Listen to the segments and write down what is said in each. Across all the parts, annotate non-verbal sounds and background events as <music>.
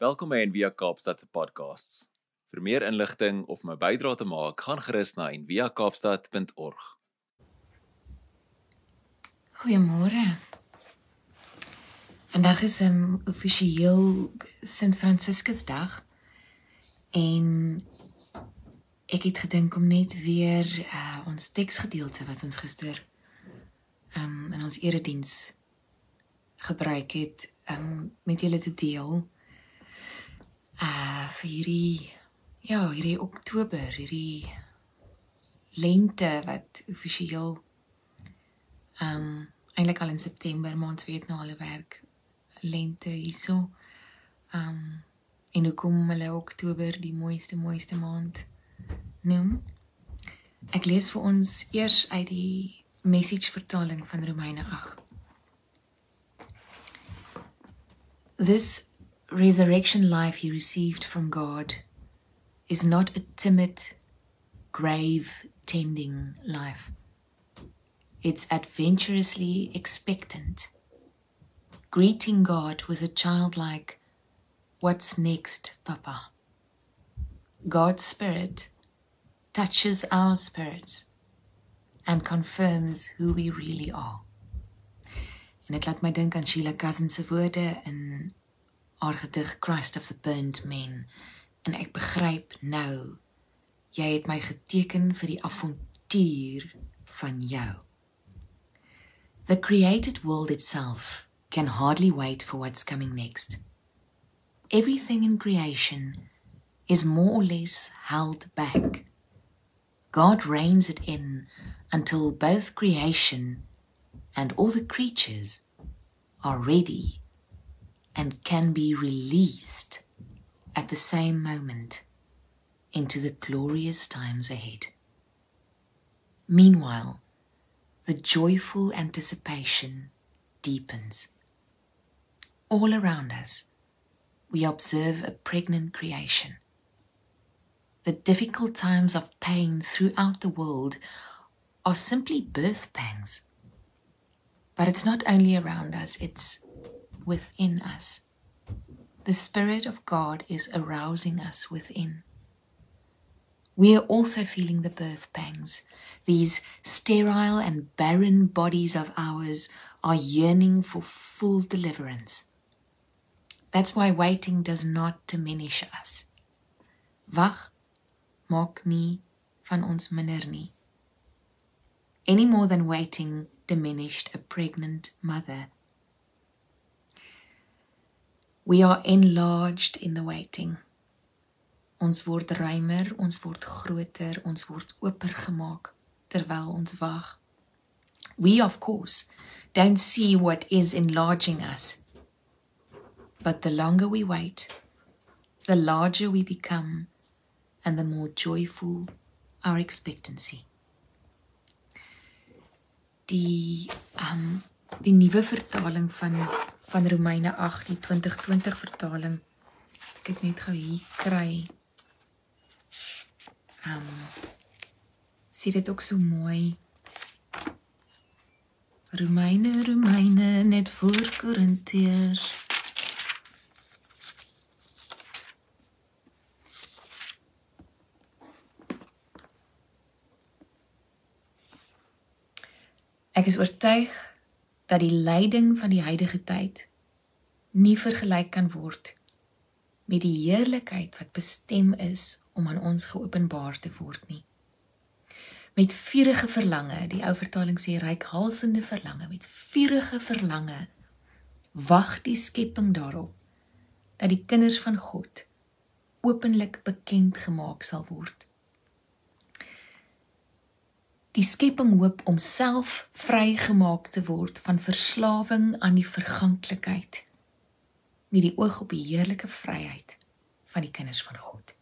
Welkom by Envia Kaapstad se podcasts. Vir meer inligting of my bydrae te maak, gaan gerus na enviakaapstad.org. Goeiemôre. Vandag is 'n um, offisieel Sint Franciscusdag en ek het gedink om net weer uh, ons teksgedeelte wat ons gister um, in ons erediens gebruik het um, met julle te deel. Uh vir hierdie ja, hierdie Oktober, hierdie lente wat offisieel um eintlik al in September maand weet nou al werk lente hierso. Um en hoekom hulle Oktober die mooiste mooiste maand noem. Ek lees vir ons eers uit die message vertaling van Romeine 8. This resurrection life he received from God is not a timid, grave tending life. It's adventurously expectant, greeting God with a childlike, What's next, Papa? God's Spirit touches our spirits and confirms who we really are. En dit laat my dink aan Sheila Cousins se woorde in haar gedig Christ of the Burnt Men en ek begryp nou jy het my geteken vir die avontuur van jou. The created world itself can hardly wait for what's coming next. Everything in creation is more or less held back. God reins it in until both creation and all the creatures are ready and can be released at the same moment into the glorious times ahead. Meanwhile, the joyful anticipation deepens. All around us, we observe a pregnant creation. The difficult times of pain throughout the world are simply birth pangs. But it's not only around us, it's within us. The Spirit of God is arousing us within. We are also feeling the birth pangs. These sterile and barren bodies of ours are yearning for full deliverance. That's why waiting does not diminish us. Wag maak nie van ons minder nie. Any more than waiting diminished a pregnant mother. We are enlarged in the waiting. Ons word ruimer, ons word groter, ons word oper gemaak terwyl ons wag. We of course don't see what is enlarging us. But the longer we wait, the larger we become and the more joyful our expectancy. die um die nuwe vertaling van van Romeine 8 die 2020 vertaling. Ek het net gou hier kry. Um sien dit ook so mooi. Romeine Romeine net voor Korintiërs. Ek is oortuig dat die lyding van die huidige tyd nie vergelyk kan word met die heerlikheid wat bestem is om aan ons geopenbaar te word nie. Met vurige verlange, die ou vertaling sê reikhalsende verlange, met vurige verlange wag die skepping daarop dat die kinders van God openlik bekend gemaak sal word. Die skepping hoop om self vrygemaak te word van verslawing aan die verganklikheid met die oog op die heerlike vryheid van die kinders van God.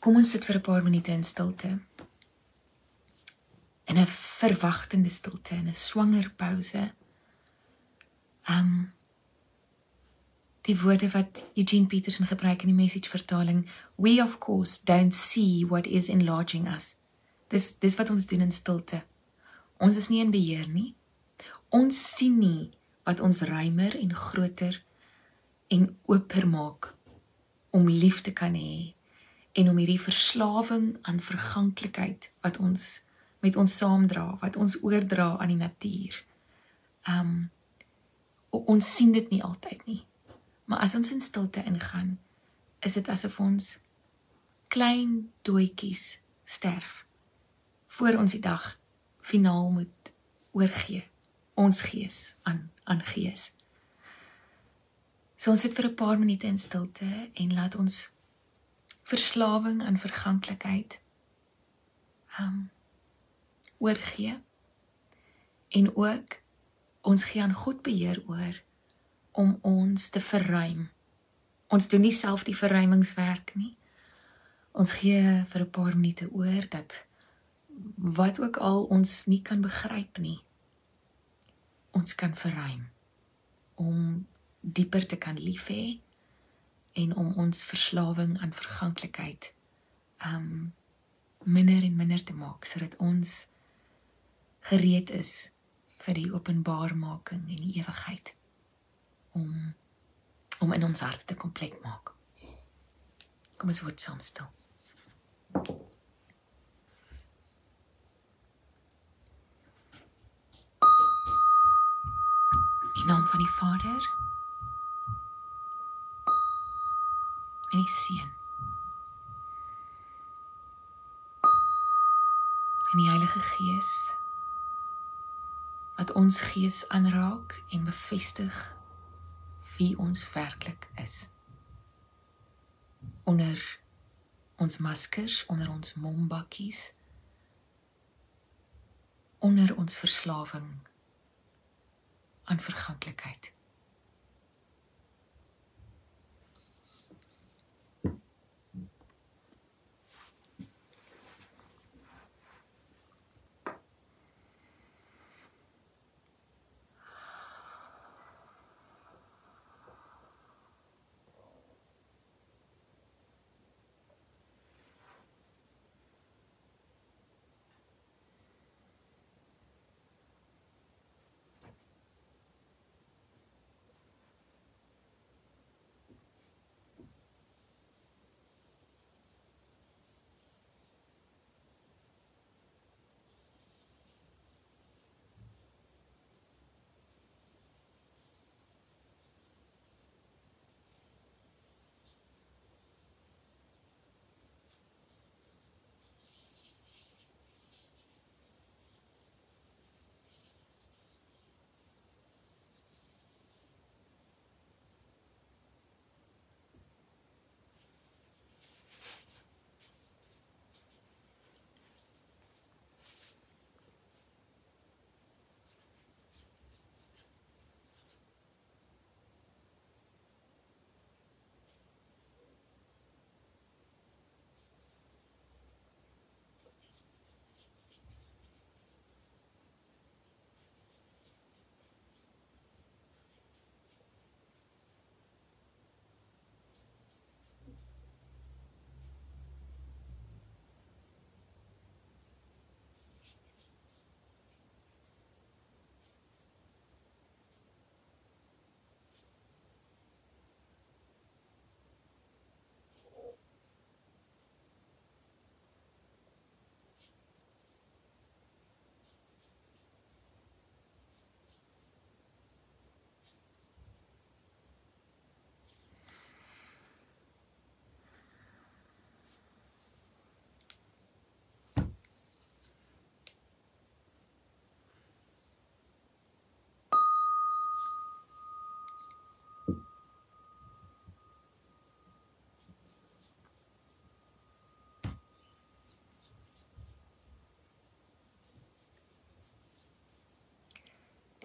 Kom ons sit vir 'n paar minute in stilte. In 'n verwagtende stilte, in 'n swanger pouse. Um die woorde wat Eugene Peterson gebruik in die message vertaling we of course don't see what is enlarging us dis dis wat ons doen in stilte ons is nie in beheer nie ons sien nie wat ons ruimer en groter en oper maak om lief te kan hê en om hierdie verslawing aan verganklikheid wat ons met ons saamdra, wat ons oordra aan die natuur. Um ons sien dit nie altyd nie. Maar as ons in stilte ingaan, is dit asof ons klein doetjies sterf voor ons die dag finaal moet oorgee ons gees aan aan gees. So ons sit vir 'n paar minute in stilte en laat ons verslawing aan verganklikheid um oorgee en ook ons gee aan God beheer oor om ons te verruim. Ons doen nie self die verruimingswerk nie. Ons gee vir 'n paar minute oor dat wat ook al ons nie kan begryp nie ons kan verruim om dieper te kan lief hê en om ons verslawing aan verganklikheid um minder en minder te maak sodat ons gereed is vir die openbarmaking en die ewigheid om om in ons harte te kom plek maak. Kom ons word saam stil. In naam van die Vader en die Seun en die Heilige Gees wat ons gees aanraak en bevestig wie ons werklik is. Onder ons maskers, onder ons mombakkies, onder ons verslawing aan verganklikheid.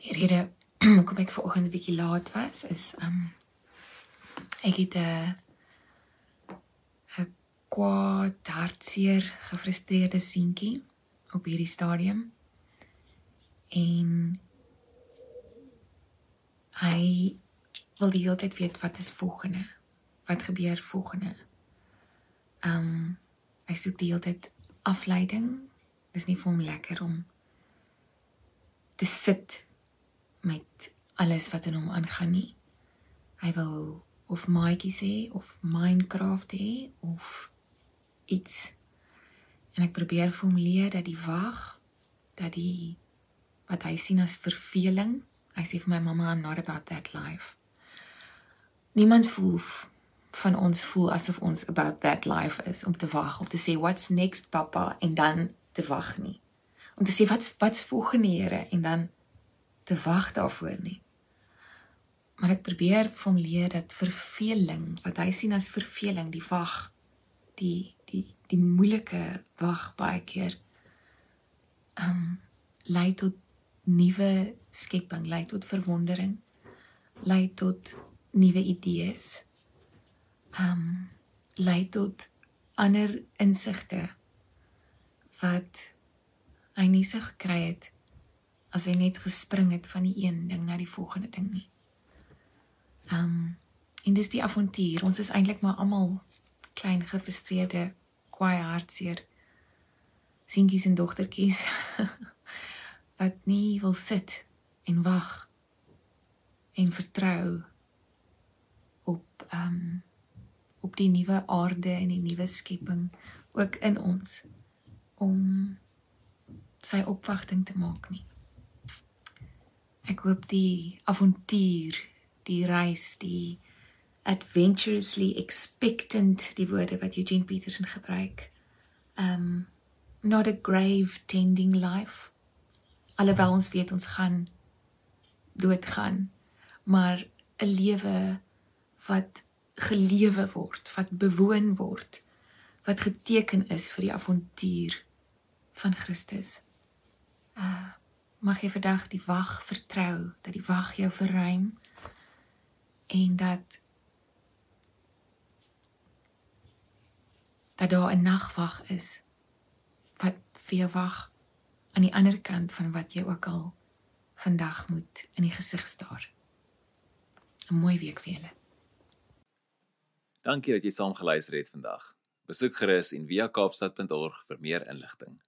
Die rede <clears throat> hoekom ek vanoggend 'n bietjie laat was is um ek het 'n 'n kwaad hartseer gefrustreerde seentjie op hierdie stadium. En hy wil die hele tyd weet wat is volgende wat gebeur volgende. Um hy soek die hele tyd afleiding. Dis nie vir hom lekker om te sit met alles wat in hom aangaan nie. Hy wil of maatjies hê of Minecraft hê of iets. En ek probeer vir hom leer dat die wag dat die wat hy sien as verveling. Hy sê vir my mamma I'm not about that life. Niemand voel van ons voel asof ons about that life is om te wag, om te sê what's next papa en dan te wag nie. Om te sê wat's wat's volgende Here en dan te wag daarvoor nie. Maar ek probeer hom leer dat verveling, wat hy sien as verveling, die wag, die die die moeilike wag baie keer um lei tot nuwe skepping, lei tot verwondering, lei tot nuwe idees. Um lei tot ander insigte wat hy nie sou gekry het as hy net gespring het van die een ding na die volgende ding nie. Um en dis die avontuur. Ons is eintlik maar almal klein gefrustreerde, kwaai hartseer seentjies en dogtertjies <laughs> wat nie wil sit en wag en vertrou op ehm um, op die nuwe aarde en die nuwe skepping ook in ons om sy opwagting te maak nie. Ek hoop die avontuur, die reis, die adventurously expectant, die woorde wat Eugene Peterson gebruik. Um not a grave tending life. Alhoewel ons weet ons gaan doodgaan, maar 'n lewe wat gelewe word, wat bewoon word, wat geteken is vir die avontuur van Christus. Uh mag jy vandag die wag vertrou, dat die wag jou verruim en dat dat daar 'n nagwag is wat vir jou wag aan die ander kant van wat jy ook al vandag moet in die gesig staar. 'n Mooi week vir julle. Dankie dat jy saam geluister het vandag. Besoek gerus en via kaapstad.org vir meer inligting.